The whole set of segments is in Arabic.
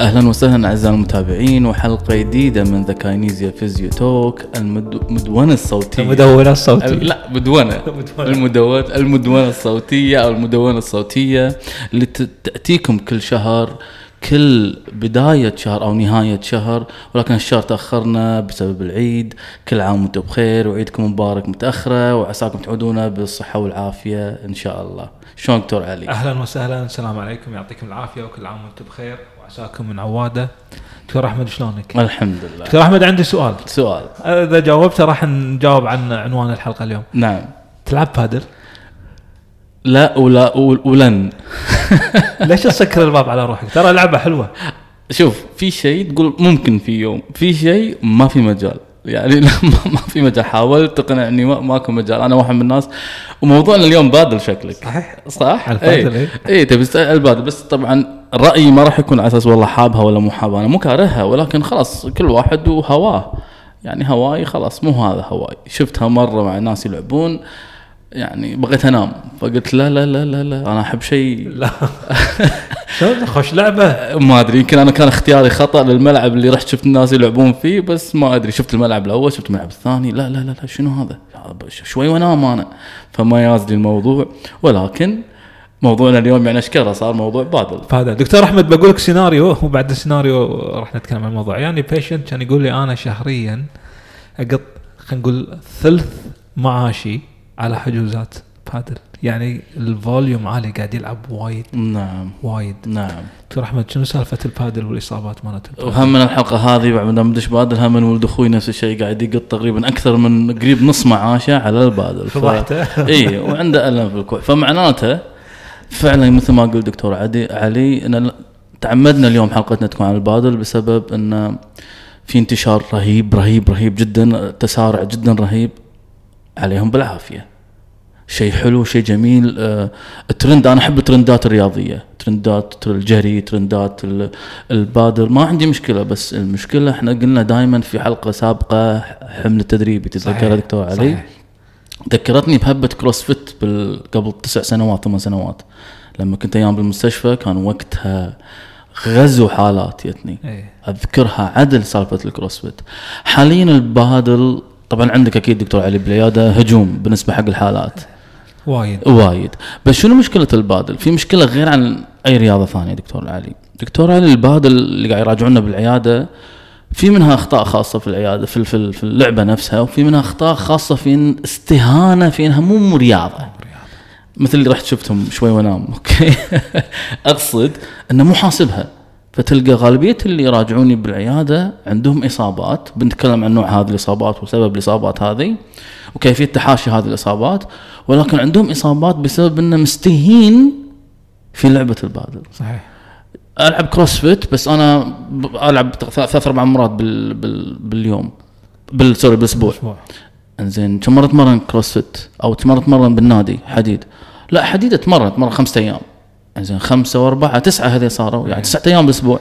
أهلا وسهلا أعزائي المتابعين وحلقة جديدة من The Kinesia Physio Talk المدونة الصوتية. المدونة الصوتية. لا مدونة. المدونة. المدونة الصوتية أو المدونة الصوتية اللي ت- تأتيكم كل شهر كل بداية شهر أو نهاية شهر ولكن الشهر تأخرنا بسبب العيد. كل عام وأنتم بخير وعيدكم مبارك متأخرة وعساكم تعودون بالصحة والعافية إن شاء الله. شلون دكتور علي؟ أهلا وسهلا السلام عليكم يعطيكم العافية وكل عام وأنتم بخير. وعساكم من عواده. دكتور أحمد شلونك؟ الحمد لله دكتور أحمد عندي سؤال. سؤال. إذا جاوبته راح نجاوب عن عنوان الحلقة اليوم. نعم. تلعب بادل؟ لا ولا ول- ولن. ليش تسكر الباب على روحك؟ ترى لعبة حلوة. شوف في شيء تقول ممكن في يوم في شيء ما في مجال. يعني لا ما في مجال. حاولت تقنعني ما ماكو مجال. أنا واحد من الناس وموضوعنا اليوم بادل شكلك. صحيح. صح؟ البادل، اي إيه. اي تبي تسأل البادل بس طبعا رأيي ما راح يكون على أساس والله حابها ولا مو حابها. أنا مو كارهها ولكن خلاص كل واحد وهواه. يعني هواي خلاص مو هذا هواي. شفتها مرة مع ناس يلعبون. يعني بغيت انام فقلت لا لا لا لا لا أنا أحب شيء. لا. شلون خوش لعبة. ما أدري يمكن أنا كان اختياري خطأ للملعب اللي رحت شفت الناس يلعبون فيه بس ما أدري. شفت الملعب الأول شفت الملعب الثاني. لا لا لا, لا شنو هذا؟ شوي وأنام أنا. فما يازلي الموضوع. ولكن موضوعنا اليوم يعني اشكره صار موضوع بادل. بادل. دكتور أحمد بقول لك سيناريو وبعد السيناريو راح نتكلم عن الموضوع. يعني patient كان يقول لي أنا شهريا اقط خلينا نقول ثلث معاشي على حجوزات بادل يعني ال volume عالي قاعد يلعب وايد. نعم. وايد. نعم. دكتور أحمد شنو سالفة البادل والإصابات مالت؟ وهم من الحلقة هذه بعد ما ندش بادل هم من ولد أخوي نفس الشيء قاعد يقط تقريبا أكثر من قريب نص معاشه على البادل. ف... فضحته. اي وعنده ألم في الكوع. فمعناته فعلا مثل ما قال دكتور عدي علي إن تعمدنا اليوم حلقتنا تكون عن البادل بسبب إن في انتشار رهيب رهيب رهيب جدا تسارع جدا رهيب. عليهم بالعافية. شيء حلو شيء جميل. آه، الترند أنا أحب الترندات الرياضية. ترندات الجري ترندات ال- البادل. ما عندي مشكلة بس المشكلة إحنا قلنا دائما في حلقة سابقة حمل التدريبي تتذكرها. دكتور علي. صحيح. ذكرتني بهبة CrossFit بال- قبل تسع سنوات ثمان سنوات. لما كنت أيام بالمستشفى كان وقتها غزو حالات يتني. إيه. أذكرها عدل سالفة ال CrossFit حاليا البادل طبعا عندك أكيد دكتور علي بالعياده هجوم بالنسبة حق الحالات. وايد. وايد. بس شنو مشكلة البادل؟ في مشكلة غير عن أي رياضة ثانية دكتور علي. دكتور علي البادل اللي قاعد يراجعونا بالعيادة في منها أخطاء خاصة في العيادة في في في اللعبة نفسها وفي منها أخطاء خاصة في استهانة في إنها مو رياضة. مثل اللي رحت شفتهم شوي وأنام أوكي؟ أقصد إنه مو حاسبها. فتلقى غالبية اللي يراجعوني بالعيادة عندهم إصابات. بنتكلم عن نوع هذه الإصابات وسبب الإصابات هذه وكيفية تحاشي هذه الإصابات ولكن عندهم إصابات بسبب إنه مستهين في لعبة البادل. صحيح. ألعب CrossFit بس أنا ألعب ثلاث أربع مرات بال بال باليوم. بال sorry بالأسبوع. أسبوع إنزين كم مرة أتمرن CrossFit أو كم مرة أتمرن بالنادي؟ حديد. لا حديد أتمرن أتمرن خمسة أيام. انزين خمسة وأربعة تسعة هذه صاروا يعني تسعة أيام بالأسبوع.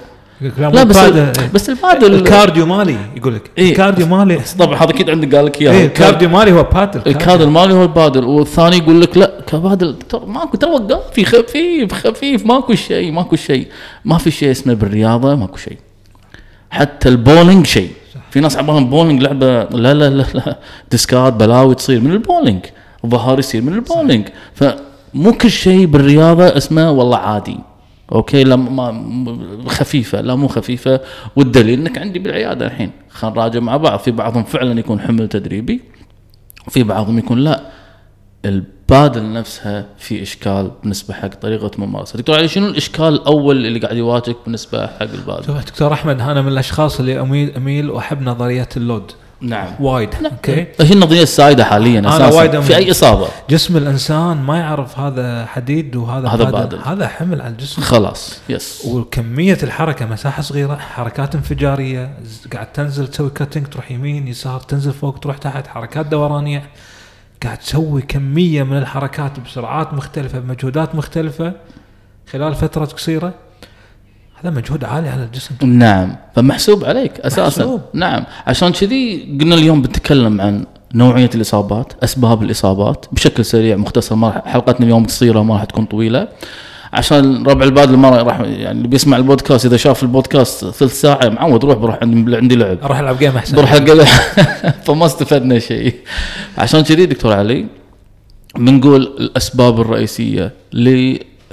لا, بس. ال- بس البادل ال cardio مالي يقول لك. إيه. ال cardio مالي. طبعا هذا أكيد عندك قال لك اياه ال cardio مالي هو بادل الكادر مالي هو البادل. والثاني يقول لك لا كبادل ماكو ترى وقف في خفيف خفيف ماكو شيء ماكو شيء. ما في شيء اسمه بالرياضة ماكو شيء. حتى البولينج شيء. في ناس عبالهم بولينج لعبة لا لا لا لا. ديسكات بلاوي تصير من البولينج. ظهر يصير من البولينج. فمو كل شيء بالرياضة اسمه والله عادي. أوكي؟ لا ما خفيفة. لا مو خفيفة. والدليل إنك عندي بالعيادة الحين. خلينا نراجع مع بعض. في بعضهم فعلا يكون حمل تدريبي وفي بعضهم يكون لا. البادل نفسها في إشكال بالنسبة حق طريقة ممارسة. دكتور علي شنو الإشكال الأول اللي قاعد يواجهك بالنسبة حق البادل؟ دكتور أحمد أنا من الأشخاص اللي أميل أميل وأحب نظريه ال load. نعم. وايد. أوكي. هي النظرية السائدة حاليا أساسا. وايد في أي إصابة؟ جسم الإنسان ما يعرف هذا حديد وهذا هذا بادل. هذا حمل على الجسم. خلاص yes. وكمية الحركة مساحة صغيرة حركات انفجارية قاعد تنزل تسوي cutting تروح يمين يسار تنزل فوق تروح تحت حركات دورانية. قاعد تسوي كمية من الحركات بسرعات مختلفة بمجهودات مختلفة. خلال فترة قصيرة هذا مجهود عالي على الجسم نعم. فمحسوب عليك أساسا. محسوب. نعم. عشان كذي قلنا اليوم بنتكلم عن نوعية الإصابات أسباب الإصابات بشكل سريع مختصر. ما حلقتنا اليوم قصيرة ما راح تكون طويلة. عشان ربع البادل ما راح يعني اللي بيسمع البودكاست إذا شاف البودكاست ثلث ساعة معود روح بروح عندي عندي لعب. أروح ألعب جيم أحسن. بروح القلع فما استفدنا شيء. عشان كذي دكتور علي بنقول الأسباب الرئيسية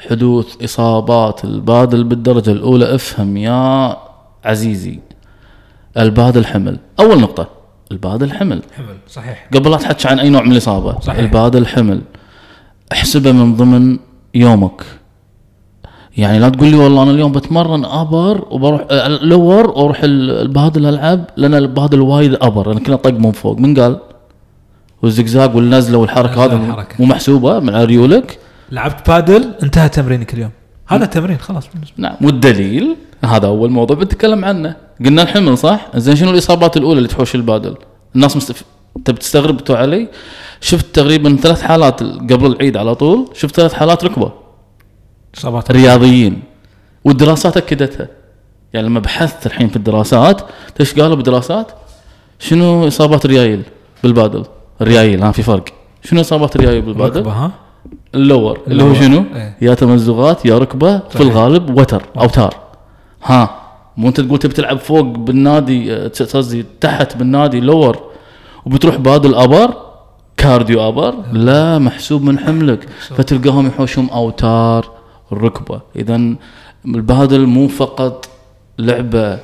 لحدوث إصابات البادل بالدرجة الأولى افهم يا عزيزي. البادل حمل. أول نقطة البادل حمل. حمل صحيح. قبل لا تحكي عن أي نوع من الإصابة صحيح. البادل حمل. احسبه من ضمن يومك. يعني لا تقول لي والله أنا اليوم بتمرن upper وبروح lower وأروح ال- البادل ألعب لأن البادل وايد upper. أنا كله طق من فوق. من قال؟ والزقزاق والنزلة والحركة الحركة. مو محسوبة من على ريولك. لعبت بادل انتهى تمرينك اليوم. هذا تمرين خلاص. بالنسبة نعم. والدليل هذا أول موضوع بنتكلم عنه. قلنا الحمل صح؟ زين شنو الإصابات الأولى اللي تحوش البادل؟ الناس مستف... انت بتستغرب تو علي؟ شفت تقريبا ثلاث حالات قبل العيد على طول. شفت ثلاث حالات ركبة. إصابات رياضيين. والدراسات أكدتها. يعني لما بحثت الحين في الدراسات إيش قالوا بالدراسات؟ شنو إصابات الريايل بالبادل؟ الريايل ها في فرق. شنو إصابات الريايل بالبادل؟ ركبة ها؟ ال lower اللي هو شنو؟ إيه. يا تمزقات يا ركبة في. الغالب وتر اوتار ها مو أنت تقول تبي تلعب فوق بالنادي آه، قصدي تحت بالنادي lower وبتروح بادل upper cardio upper لا محسوب من حملك فتلقاهم يحوشهم اوتار الركبه اذا البادل مو فقط لعبة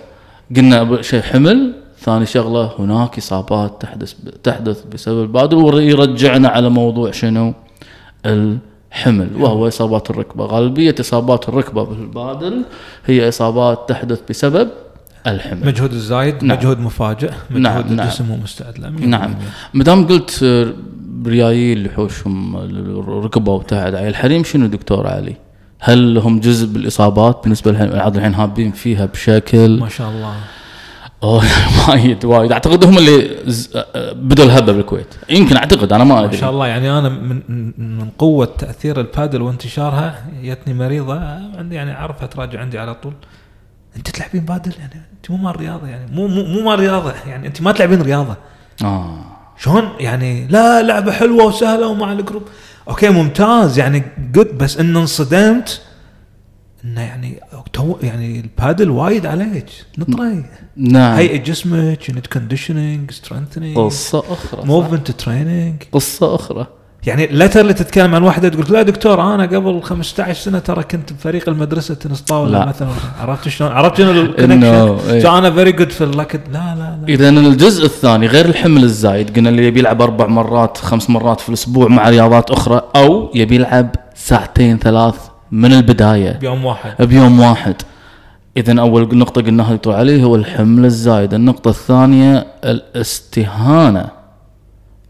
قلنا شيء حمل ثاني شغلة هناك إصابات تحدث تحدث بسبب البادل ويرجعنا على موضوع شنو؟ الحمل وهو إصابات الركبة غالبية إصابات الركبة بالبادل هي إصابات تحدث بسبب الحمل مجهود الزايد نعم. مجهود مفاجئ مجهود نعم، نعم. الجسم مو مستعد له نعم ما دام قلت ريايل يحوشهم الركبة وتحت على الحريم شنو دكتور علي؟ هل هم جزء بالإصابات بالنسبة لهم الحين هابين فيها بشكل ما شاء الله أوه وايد وايد. أعتقد هم اللي بدوا الهبة بالكويت. يمكن أعتقد أنا ما ما أدري. شاء الله يعني أنا من من قوة تأثير البادل وانتشارها جتني مريضة عندي يعني اعرفها تراجع عندي على طول. أنت تلعبين بادل؟ يعني أنت مو مال رياضة يعني مو مو مو مال رياضة يعني أنت ما تلعبين رياضة. آه. شلون؟ يعني لا لعبة حلوة وسهلة ومع ال group. أوكي ممتاز يعني good بس إن انصدمت إنه يعني too يعني البادل وايد عليك. نطري. نعم. هيئة جسمك you need conditioning strengthening قصة أخرى صح؟ movement training قصة أخرى. يعني لا اللي تتكلم عن واحدة تقول لا دكتور أنا قبل 15 سنة ترى كنت بفريق المدرسة تنس طاوله لا. مثلا. عرفت شلون؟ عرفت شنو ال connection. so أنا very good في لا لا لا. اذا الجزء الثاني غير الحمل الزايد قلنا اللي يبي يلعب أربع مرات خمس مرات في الأسبوع مع رياضات أخرى أو يبي يلعب ساعتين ثلاث من البداية. بيوم واحد. بيوم واحد. اذا أول نقطة قلناها دكتور علي هو الحمل الزايد. النقطة الثانية الاستهانة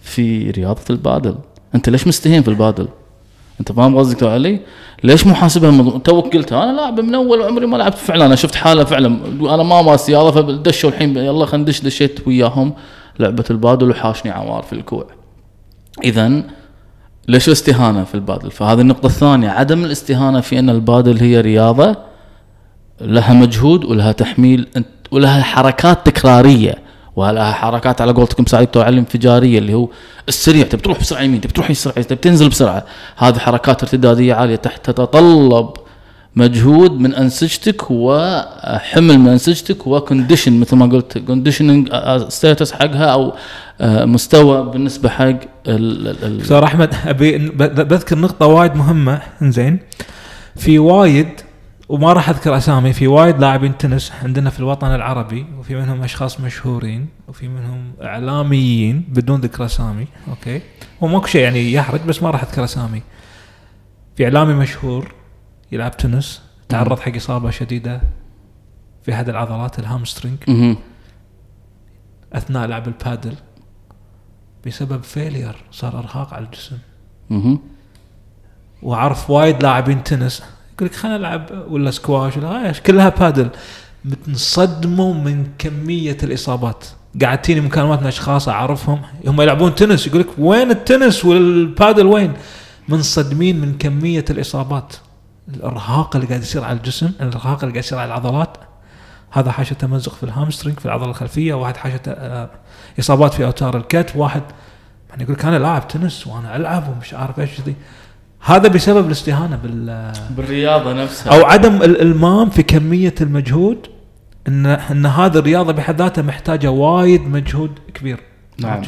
في رياضة البادل. أنت ليش مستهين في البادل؟ أنت فاهم قصدي دكتور علي ليش مو حاسبها من توك قلت أنا لاعب من أول عمري ما لعبت فعلا. أنا شفت حالة فعلا. أنا ما ماسي هذا فدشوا الحين. يلا خلينا ندش دشيت وياهم لعبة البادل وحاشني عوار في الكوع. اذا ليش الاستهانه في البادل؟ فهذه النقطة الثانية عدم الاستهانة في أن البادل هي رياضة لها مجهود ولها تحميل ولها حركات تكرارية ولها حركات على قولتكم سعيد دكتور علي انفجارية اللي هو السريع تبي تروح بسرعة يمين تبي تروح يسرع تبي تنزل بسرعة هذه حركات ارتدادية عالية تحت تتطلب مجهود من أنسجتك وحمل من أنسجتك و condition مثل ما قلت conditioning status حقها أو آه، مستوى بالنسبة حق دكتور أحمد أبي بذكر نقطة وايد مهمة إنزين. في وايد وما راح أذكر أسامي في وايد لاعبين تنس عندنا في الوطن العربي وفي منهم أشخاص مشهورين وفي منهم إعلاميين بدون ذكر أسامي أوكي. وماكو شيء يعني يحرج بس ما راح أذكر أسامي. في إعلامي مشهور يلعب تنس. تعرض حق إصابة شديدة في احد العضلات ال hamstring. مهم. أثناء لعب البادل. بسبب failure صار إرهاق على الجسم. وأعرف وايد لاعبين تنس. يقول لك خلينا نلعب ولا سكواش ولا إيش كلها بادل. متصدموا من كمية الإصابات. قاعدين مكالمات من أشخاص أعرفهم. هم يلعبون تنس. يقول لك وين التنس والبادل وين؟ منصدمين من كمية الإصابات. الارهاق اللي قاعد يصير على الجسم الارهاق اللي قاعد يصير على العضلات. هذا حاشه تمزق في ال hamstring في العضلة الخلفية واحد حاشه آه، إصابات في أوتار الكتف واحد يعني يقول لك أنا لاعب تنس وأنا ألعب ومش عارف إيش ذي هذا بسبب الاستهانة بال بالرياضة نفسها. أو عدم الالمام في كمية المجهود ان إن هذه الرياضة بحد ذاتها محتاجة وايد مجهود كبير. نعم.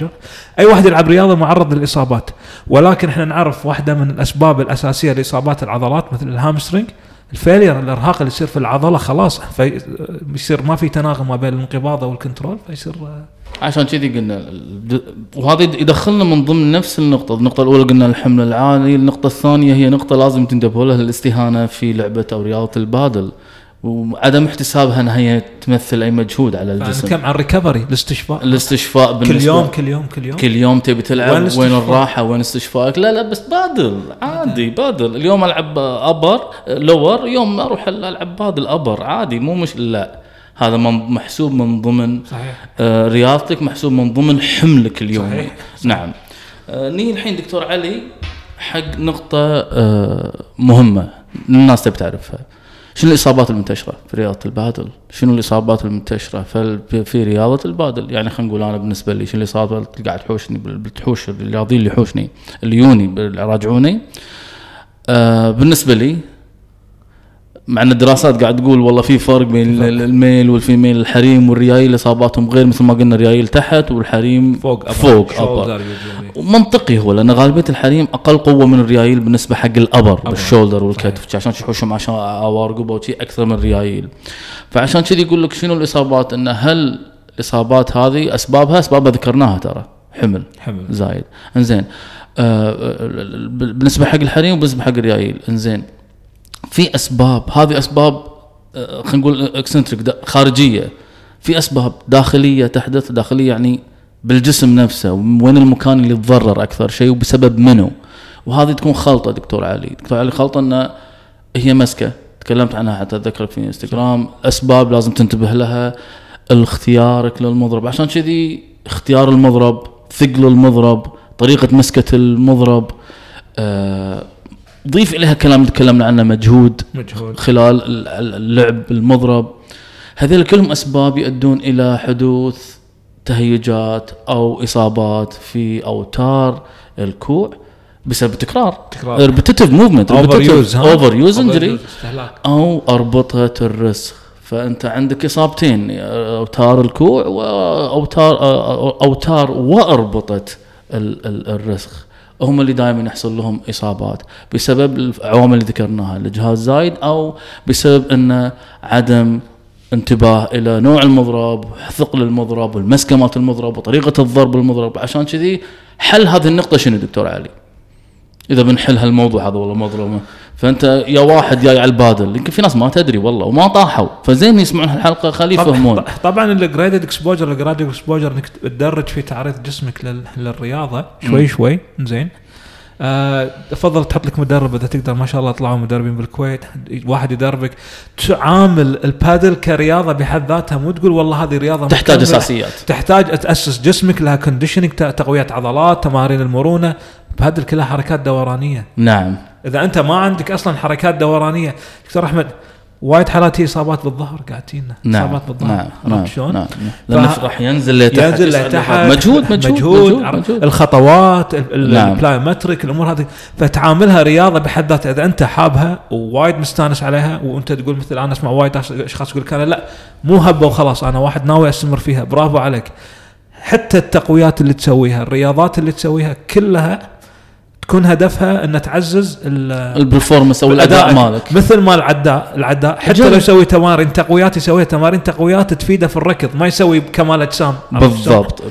أي واحد يلعب رياضة معرض للإصابات. ولكن إحنا نعرف واحدة من الأسباب الأساسية لإصابات العضلات مثل ال hamstring ال failure الإرهاق اللي يصير في العضلة خلاص في يصير ما في تناغم ما بين الانقباض وال control فيصير عشان كذي قلنا وهذا يد- يدخلنا من ضمن نفس النقطة، النقطة الأولى قلنا الحمل العالي، النقطة الثانية هي نقطة لازم تنتبهوا لها الاستهانة في لعبة أو رياضة البادل. وعدم احتسابها أنها هي تمثل أي مجهود على الجسم. نتكلم عن ال recovery الاستشفاء. الاستشفاء كل بالنسبة يوم كل يوم كل يوم. كل يوم تبي وين تلعب وين الاستشفاء؟ الراحة وين استشفائك؟ لا لا بس بادل عادي بادل. اليوم ألعب upper lower يوم أروح ألعب بادل upper عادي مو مش لا. هذا محسوب من ضمن صحيح. آه، رياضتك محسوب من ضمن حملك اليومي صحيح. نعم. آه، نيجي الحين دكتور علي حق نقطة آه، مهمة. الناس تبي تعرفها. شنو الإصابات المنتشرة في رياضة البادل؟ شنو الإصابات المنتشرة في في رياضة البادل؟ يعني خلينا نقول أنا بالنسبة لي شنو الإصابات اللي قاعد تحوشني بتحوش الرياضيين اللي يحوشني اللي يوني اللي يراجعوني آه بالنسبة لي مع إن الدراسات قاعد تقول والله في فرق بين ال- ال male وال female الحريم والريايل إصاباتهم غير مثل ما قلنا الريايل تحت والحريم فوق upper. فوق upper. ومنطقي هو لأن غالبية الحريم أقل قوة من الريايل بالنسبة حق ال upper upper. بال shoulder والكتف. عشان يحوشهم عشان رقبه وشي أكثر من الريايل. فعشان كذي يقول لك شنو الإصابات؟ إن هل الإصابات هذه أسبابها؟ اسبابها ذكرناها ترى. حمل. حمل. زايد. إنزين. آه بالنسبة حق الحريم وبالنسبة حق الريايل. إنزين. في أسباب هذه أسباب آه، خلينا نقول اكسنتريك خارجية. في أسباب داخلية تحدث داخلية يعني بالجسم نفسه وين المكان اللي يتضرر أكثر شيء وبسبب منه وهذه تكون خلطة دكتور علي. دكتور علي خلطة إنه هي مسكة. تكلمت عنها حتى اتذكر في انستغرام. أسباب لازم تنتبه لها. اختيارك للمضرب عشان كذي اختيار المضرب ثقل المضرب طريقة مسكة المضرب آه ضيف إليها كلام تكلمنا عنه مجهود مجهود. خلال ال- ال- اللعب المضرب. هذول كلهم أسباب يؤدون إلى حدوث تهيجات أو إصابات في أوتار الكوع بسبب تكرار. تكرار. repetitive movement overuse overuse injury أو أربطة الرسخ. فأنت عندك إصابتين أوتار الكوع واوتار أوتار وأربطة ال- ال- الرسخ. هم اللي دائما يحصل لهم إصابات بسبب العوامل اللي ذكرناها الإجهاد الزايد أو بسبب انه عدم انتباه إلى نوع المضرب ثقل المضرب والمسكة مالت المضرب وطريقة الضرب المضرب عشان كذي حل هذه النقطة شنو دكتور علي؟ إذا بنحل هالموضوع هذا والله مضربه فأنت يا واحد جاي على البادل. يمكن في ناس ما تدري والله وما طاحوا. فزين يسمعون الحلقة خليه يفهمون طبعا ال graded exposure ال graded exposure إنك تدرج في تعريض جسمك لل- للرياضة. شوي شوي زين. آه افضل تحط لك مدرب إذا تقدر. ما شاء الله طلعوا مدربين بالكويت. واحد يدربك. تعامل البادل كرياضة بحد ذاتها. مو تقول والله هذه رياضة تحتاج. أساسيات. تحتاج تاسس جسمك لها conditioning تقوية عضلات تمارين المرونة. بادل كلها حركات دورانية. نعم. إذا أنت ما عندك أصلا حركات دورانية دكتور أحمد وايد حالات هي إصابات بالظهر قاعد تجينا. نعم إصابات بالظهر. نعم نعم, عرفت شلون؟ نعم. لأنه فه- راح ينزل لتحت ينزل لتحت. مجهود مجهود مجهود, مجهود. الخطوات ال- ال- نعم. الأمور هذه. فتعاملها رياضة بحد ذاتها. إذا أنت حابها ووايد مستانس عليها وأنت تقول مثل أنا أسمع وايد أشخاص يقول لك أنا لا مو هبة وخلاص. أنا واحد ناوي أستمر فيها. برافو عليك. حتى التقويات اللي تسويها الرياضات اللي تسويها كلها تكون هدفها أن تعزز ال- ال performance أو الأداء مالك. مثل ما العداء العداء حتى جميل. لو يسوي تمارين تقويات يسويها تمارين تقويات تفيده في الركض ما يسوي بكمال أجسام؟ بالضبط.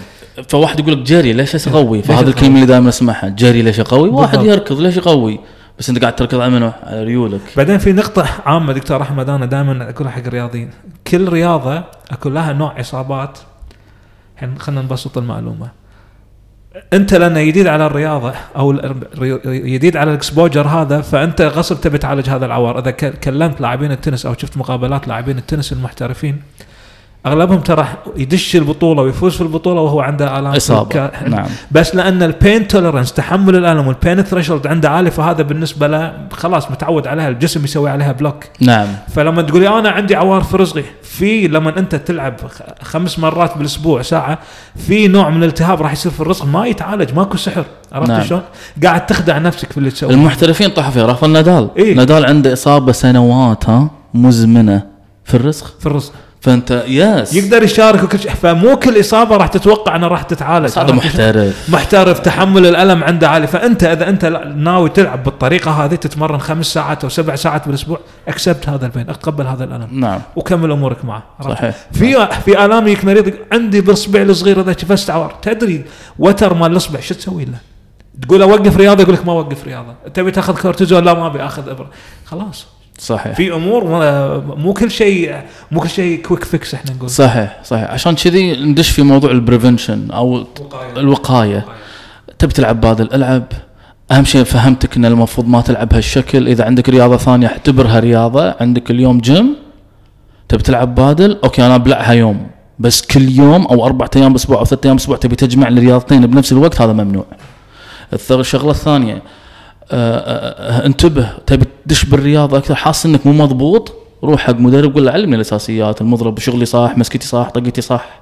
فواحد يقول لك جري ليش ليش فهذا؟ الكلمة اللي دائما أسمعها. جري ليش اقوي واحد. يركض ليش يقوي؟ بس أنت قاعد تركض على منو على ريولك. بعدين في نقطة عامة دكتور أحمد أنا دائما أقولها حق الرياضيين كل رياضة أكون لها نوع إصابات. الحين خلينا نبسط المعلومة. أنت لأنه جديد على الرياضة أو ال- الري- جديد على ال exposure هذا فأنت غصب تبي تعالج هذا العوار. إذا ك- كلمت لاعبين التنس أو شفت مقابلات لاعبين التنس المحترفين أغلبهم ترى يدش البطولة ويفوز في البطولة وهو عنده الام إصابة. الك- نعم. بس لأن ال pain tolerance تحمل الألم وال pain threshold عنده عالي فهذا بالنسبة له خلاص متعود عليها الجسم يسوي عليها block نعم. فلما تقولي أنا عندي عوار في رزقي في لما أنت تلعب خمس مرات بالأسبوع ساعة في نوع من الالتهاب راح يصير في الرزق ما يتعالج ماكو سحر. عرفت نعم. شلون؟ قاعد تخدع نفسك في اللي تسويه. المحترفين طاحوا فيها رافل نادال. إيه. نادال عنده إصابة سنوات ها مزمنة في الرزق. في الرزق. فأنت يس يقدر يشارك وكل شيء. فمو كل إصابة راح تتوقع انها راح تتعالج. هذا؟ محترف. محترف تحمل الألم عنده عالي. فأنت إذا أنت ناوي تلعب بالطريقة هذه تتمرن خمس ساعات أو سبع ساعات بالأسبوع اكسبت هذا البين أتقبل هذا الألم. نعم. وكمل أمورك معه؟ صحيح. في في آلام يجيك مريض عندي بالاصبع الصغير اذا شفت عوار تدري وتر مال الاصبع شو تسوي له؟ تقول له وقف رياضة يقول لك ما وقف رياضة. تبي تاخذ كورتيزون؟ لا ما أبي أخذ إبرة. خلاص. صحيح. في أمور مو كل شيء مو كل شيء quick fix إحنا نقول. صحيح صحيح. عشان كذي ندش في موضوع ال prevention أو الوقاية. تبي تلعب بادل العب أهم شيء فهمتك إن المفروض ما تلعب هالشكل. إذا عندك رياضة ثانية اعتبرها رياضة. عندك اليوم جيم تبي تلعب بادل؟ okay أنا أبلعها يوم. بس كل يوم أو أربع أيام بالاسبوع أو ثلاث أيام بالاسبوع تبي تجمع الرياضتين بنفس الوقت هذا ممنوع. الشغلة الثانية انتبه. تبي تدش بالرياضه أكثر حاسس إنك مو مضبوط؟ روح حق مدرب قول له علمني الأساسيات المضرب شغلي صح مسكتي صح طقتي صح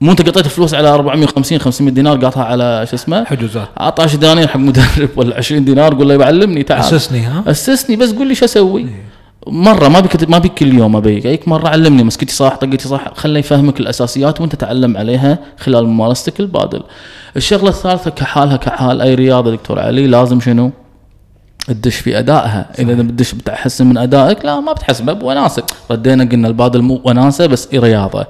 مو أنت قطيت فلوس على 450 500 دينار قاطها على شو اسمه؟ حجوزات. اعطى 10 دنانير حق مدرب ولا 20 دينار قول له علمني تعال. أسسني ها؟ أسسني بس قول لي شو أسوي؟ مرة ما بيك ما بيك كل يوم أبيك. أيك مرة علمني مسكتي صح طقتي صح خليه يفهمك الأساسيات وأنت تعلم عليها خلال ممارستك البادل. الشغلة الثالثة كحالها كحال أي رياضة دكتور علي لازم شنو؟ تدش في أدائها. إذا بتدش بتحسن من أدائك لا ما بتحسن بوناسه ردينا قلنا البادل مو وناسة بس رياضه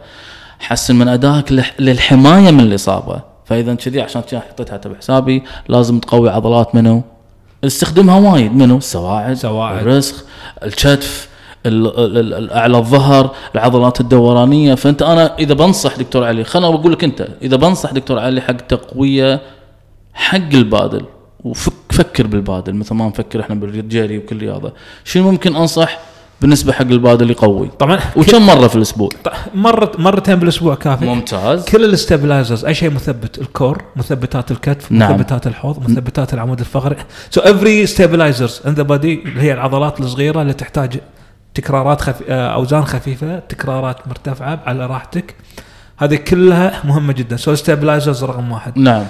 حسن من أدائك لح- للحماية من الإصابة. فإذا كذي عشان كذا حطيتها تبع حسابي لازم تقوي عضلات منو؟ استخدمها وايد. منو؟ السواعد سواعد. الرسخ الكتف ال- ال- ال- ال- اعلى الظهر العضلات الدورانية. فأنت أنا إذا بنصح دكتور علي خليني بقول لك أنت إذا بنصح دكتور علي حق تقوية حق البادل وفك فكر بالبادل مثل ما نفكر إحنا بالجري وكل رياضة. شنو ممكن أنصح بالنسبة حق البادل يقوي؟ طبعا وكم مرة في الأسبوع؟ مرة مرتين بالأسبوع كافي. ممتاز. كل ال stabilizers أي شيء مثبت ال core مثبتات الكتف نعم. مثبتات الحوض مثبتات العمود الفقري. so every stabilizers in the body اللي هي العضلات الصغيرة اللي تحتاج تكرارات خف... آه، أوزان خفيفة تكرارات مرتفعة على راحتك. هذه كلها مهمة جدا. so stabilizers رقم واحد. نعم.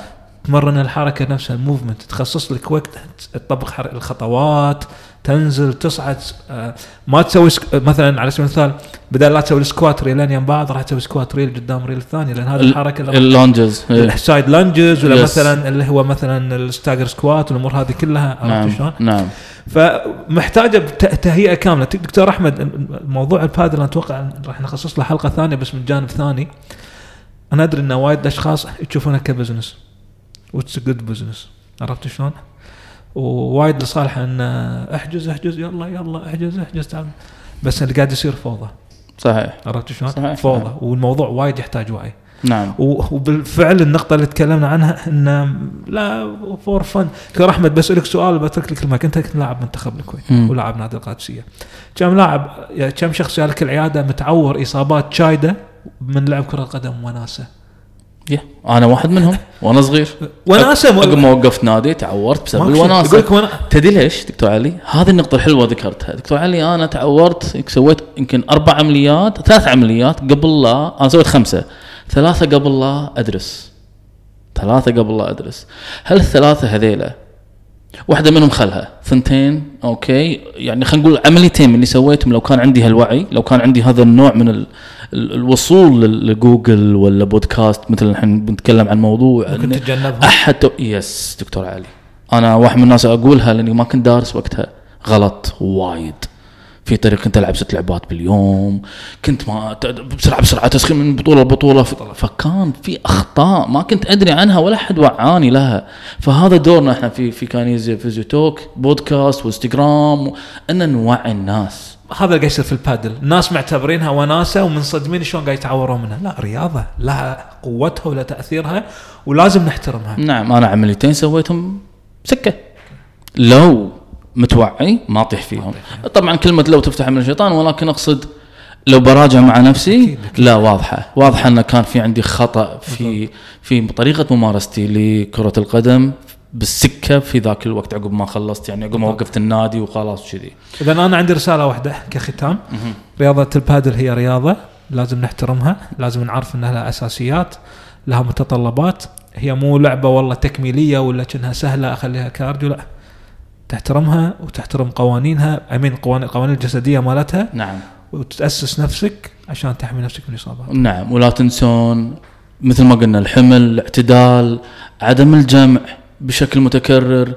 تمرن الحركة نفسها ال movement تخصص لك وقت تطبق الخطوات تنزل تصعد آه، ما تسوي سك... مثلا على سبيل المثال بدل لا تسوي ال squat ريلين يم بعض راح تسوي squat ريل قدام ريل الثاني لأن هذه الحركة ال lunges. ال side lunges ولا Yes. مثلا اللي هو مثلا ال stagger squat والأمور هذه كلها عرفت شلون؟ نعم نعم فمحتاجه تهيئة كاملة دكتور أحمد موضوع البادل أتوقع راح نخصص له حلقة ثانية بس من جانب ثاني أنا أدري ان وايد أشخاص يشوفونها ك business what's good business عرفت شلون؟ ووايد لصالح إن احجز احجز يلا يلا احجز احجز تعال. بس اللي قاعد يصير فوضى. صحيح. عرفت شلون؟ صحيح، فوضى. صحيح. والموضوع وايد يحتاج وعي. نعم. وبالفعل النقطة اللي تكلمنا عنها إن لا for fun دكتور أحمد بسألك سؤال بترك لك المايك. أنت كنت لاعب منتخب الكويت. ولاعب نادي القادسية. كم لاعب يعني كم شخص جالك العيادة متعور إصابات شديدة من لعب كرة قدم وناسة؟ yeah. أنا واحد منهم وأنا صغير وناسة مو- عقب ما وقفت نادي تعورت بسبب. الوناسة يقول لك ونا... تدري ليش دكتور علي؟ هذه النقطة الحلوة ذكرتها، دكتور علي أنا تعورت سويت يمكن أربع عمليات، ثلاث عمليات قبل لا أنا سويت خمسة، ثلاثة قبل لا أدرس. ثلاثة قبل لا أدرس. هل الثلاثة هذيلا واحدة منهم خلها، ثنتين okay، يعني خلينا نقول عمليتين من اللي سويتهم لو كان عندي هالوعي، لو كان عندي هذا النوع من الوصول لجوجل ولا بودكاست مثل الحين بنتكلم عن موضوع ممكن تتجنبها. أحد تو... yes دكتور علي. أنا واحد من الناس أقولها لأني ما كنت دارس وقتها. غلط وايد. في طريق كنت ألعب ست لعبات باليوم كنت ما بسرعة بسرعة تسخين من بطولة لبطولة. فكان في أخطاء ما كنت أدري عنها ولا أحد وعاني لها. فهذا دورنا إحنا في في كانيزيا physio talk podcast وإنستغرام. ان نوعي الناس. هذا يصير في البادل. الناس معتبرينها وناسة ومنصدمين شلون قاعد يتعورون منها. لا رياضة. لها قوتها ولا تأثيرها ولازم نحترمها. نعم أنا عمليتين سويتهم سكة. لو متوعي ما أطيح فيهم. طبعا كلمة لو تفتح من الشيطان ولكن أقصد لو براجع مع نفسي أكيد، أكيد. لا واضحة. واضحة انه كان في عندي خطأ في في طريقة ممارستي لكرة القدم بالسكة في ذاك الوقت عقب ما خلصت يعني عقب ما وقفت النادي وخلاص كذي. إذا أنا عندي رسالة واحدة كختام. رياضة البادل هي رياضة لازم نحترمها لازم نعرف إنها لها أساسيات لها متطلبات. هي مو لعبة والله تكميلية ولا كأنها سهلة أخليها cardio لا. تحترمها وتحترم قوانينها امنو القوانين القوانين الجسدية مالتها. نعم. وتأسس نفسك عشان تحمي نفسك من الاصابات نعم. ولا تنسون مثل ما قلنا الحمل الاعتدال عدم الجمع. بشكل متكرر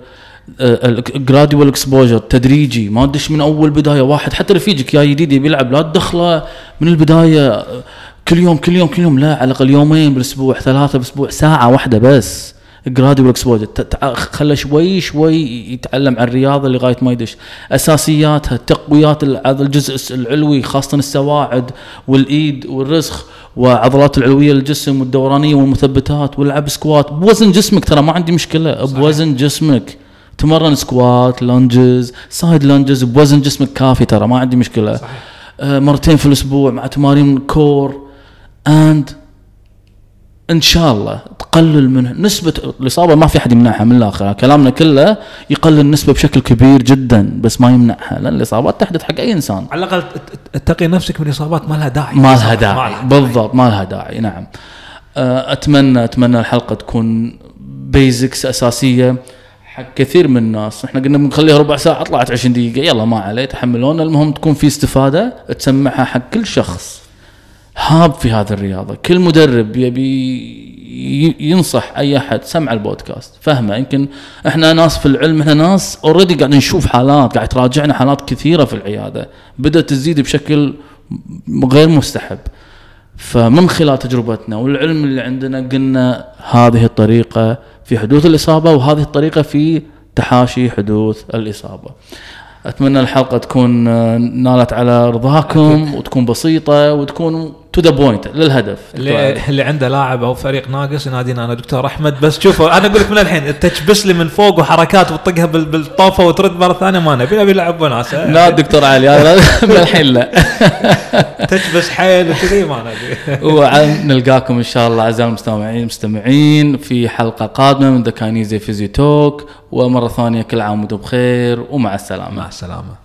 gradual exposure تدريجي ما تدش من أول بداية واحد حتى رفيجك يا جديد يبي يلعب لا تدخله من البداية آه، كل يوم كل يوم كل يوم لا على الأقل يومين بالأسبوع ثلاثة بالأسبوع ساعة واحدة بس. gradual exposure خله شوي شوي يتعلم عن الرياضة لغاية ما يدش. أساسياتها تقويات الجزء العلوي خاصة السواعد والإيد والرسخ وعضلات العلوية للجسم والدورانية والمثبتات والعب squat. بوزن جسمك ترى ما عندي مشكلة. بوزن جسمك. تمرن squat lunges side lunges بوزن جسمك كافي ترى ما عندي مشكلة. صحيح. آه مرتين في الأسبوع مع تمارين core. and إن شاء الله تقلل من نسبة الإصابة ما في أحد يمنعها من الآخر كلامنا كله يقلل النسبة بشكل كبير جدا بس ما يمنعها لأن الإصابات تحدث حق أي إنسان. على الأقل اتقي نفسك من إصابات ما لها داعي. ما لها داعي. بالضبط ما لها داعي نعم. آه، أتمنى أتمنى الحلقة تكون basics أساسية حق كثير من الناس. إحنا قلنا بنخليها ربع ساعة طلعت 20 دقيقة يلا ما عليه تحملونا. المهم تكون في استفادة تسمعها حق كل شخص. هاب في هذه الرياضة. كل مدرب يبي ينصح أي أحد. سمع البودكاست فهمه. يمكن إحنا ناس في العلم إحنا ناس already قاعد نشوف حالات. قاعد تراجعنا حالات كثيرة في العيادة. بدأت تزيد بشكل غير مستحب. فمن خلال تجربتنا والعلم اللي عندنا قلنا هذه الطريقة في حدوث الإصابة وهذه الطريقة في تحاشي حدوث الإصابة. أتمنى الحلقة تكون نالت على رضاكم وتكون بسيطة وتكون to the point للهدف. اللي, اللي عنده لاعب أو فريق ناقص ينادينا أنا دكتور أحمد بس شوفوا أنا أقول لك من الحين تكبس لي من فوق وحركات وتطقها بال- بالطوفه وترد مرة ثانية ما نبي نبي نلعب وناسة. لا دكتور علي من الحين لا. تكبس حيل وكذي ما نبي. ونلقاكم إن شاء الله أعزائي المستمعين المستمعين في حلقة قادمة من The Kinesi Physio Talk ومرة ثانية كل عام وأنتم بخير ومع السلامة. مع السلامة.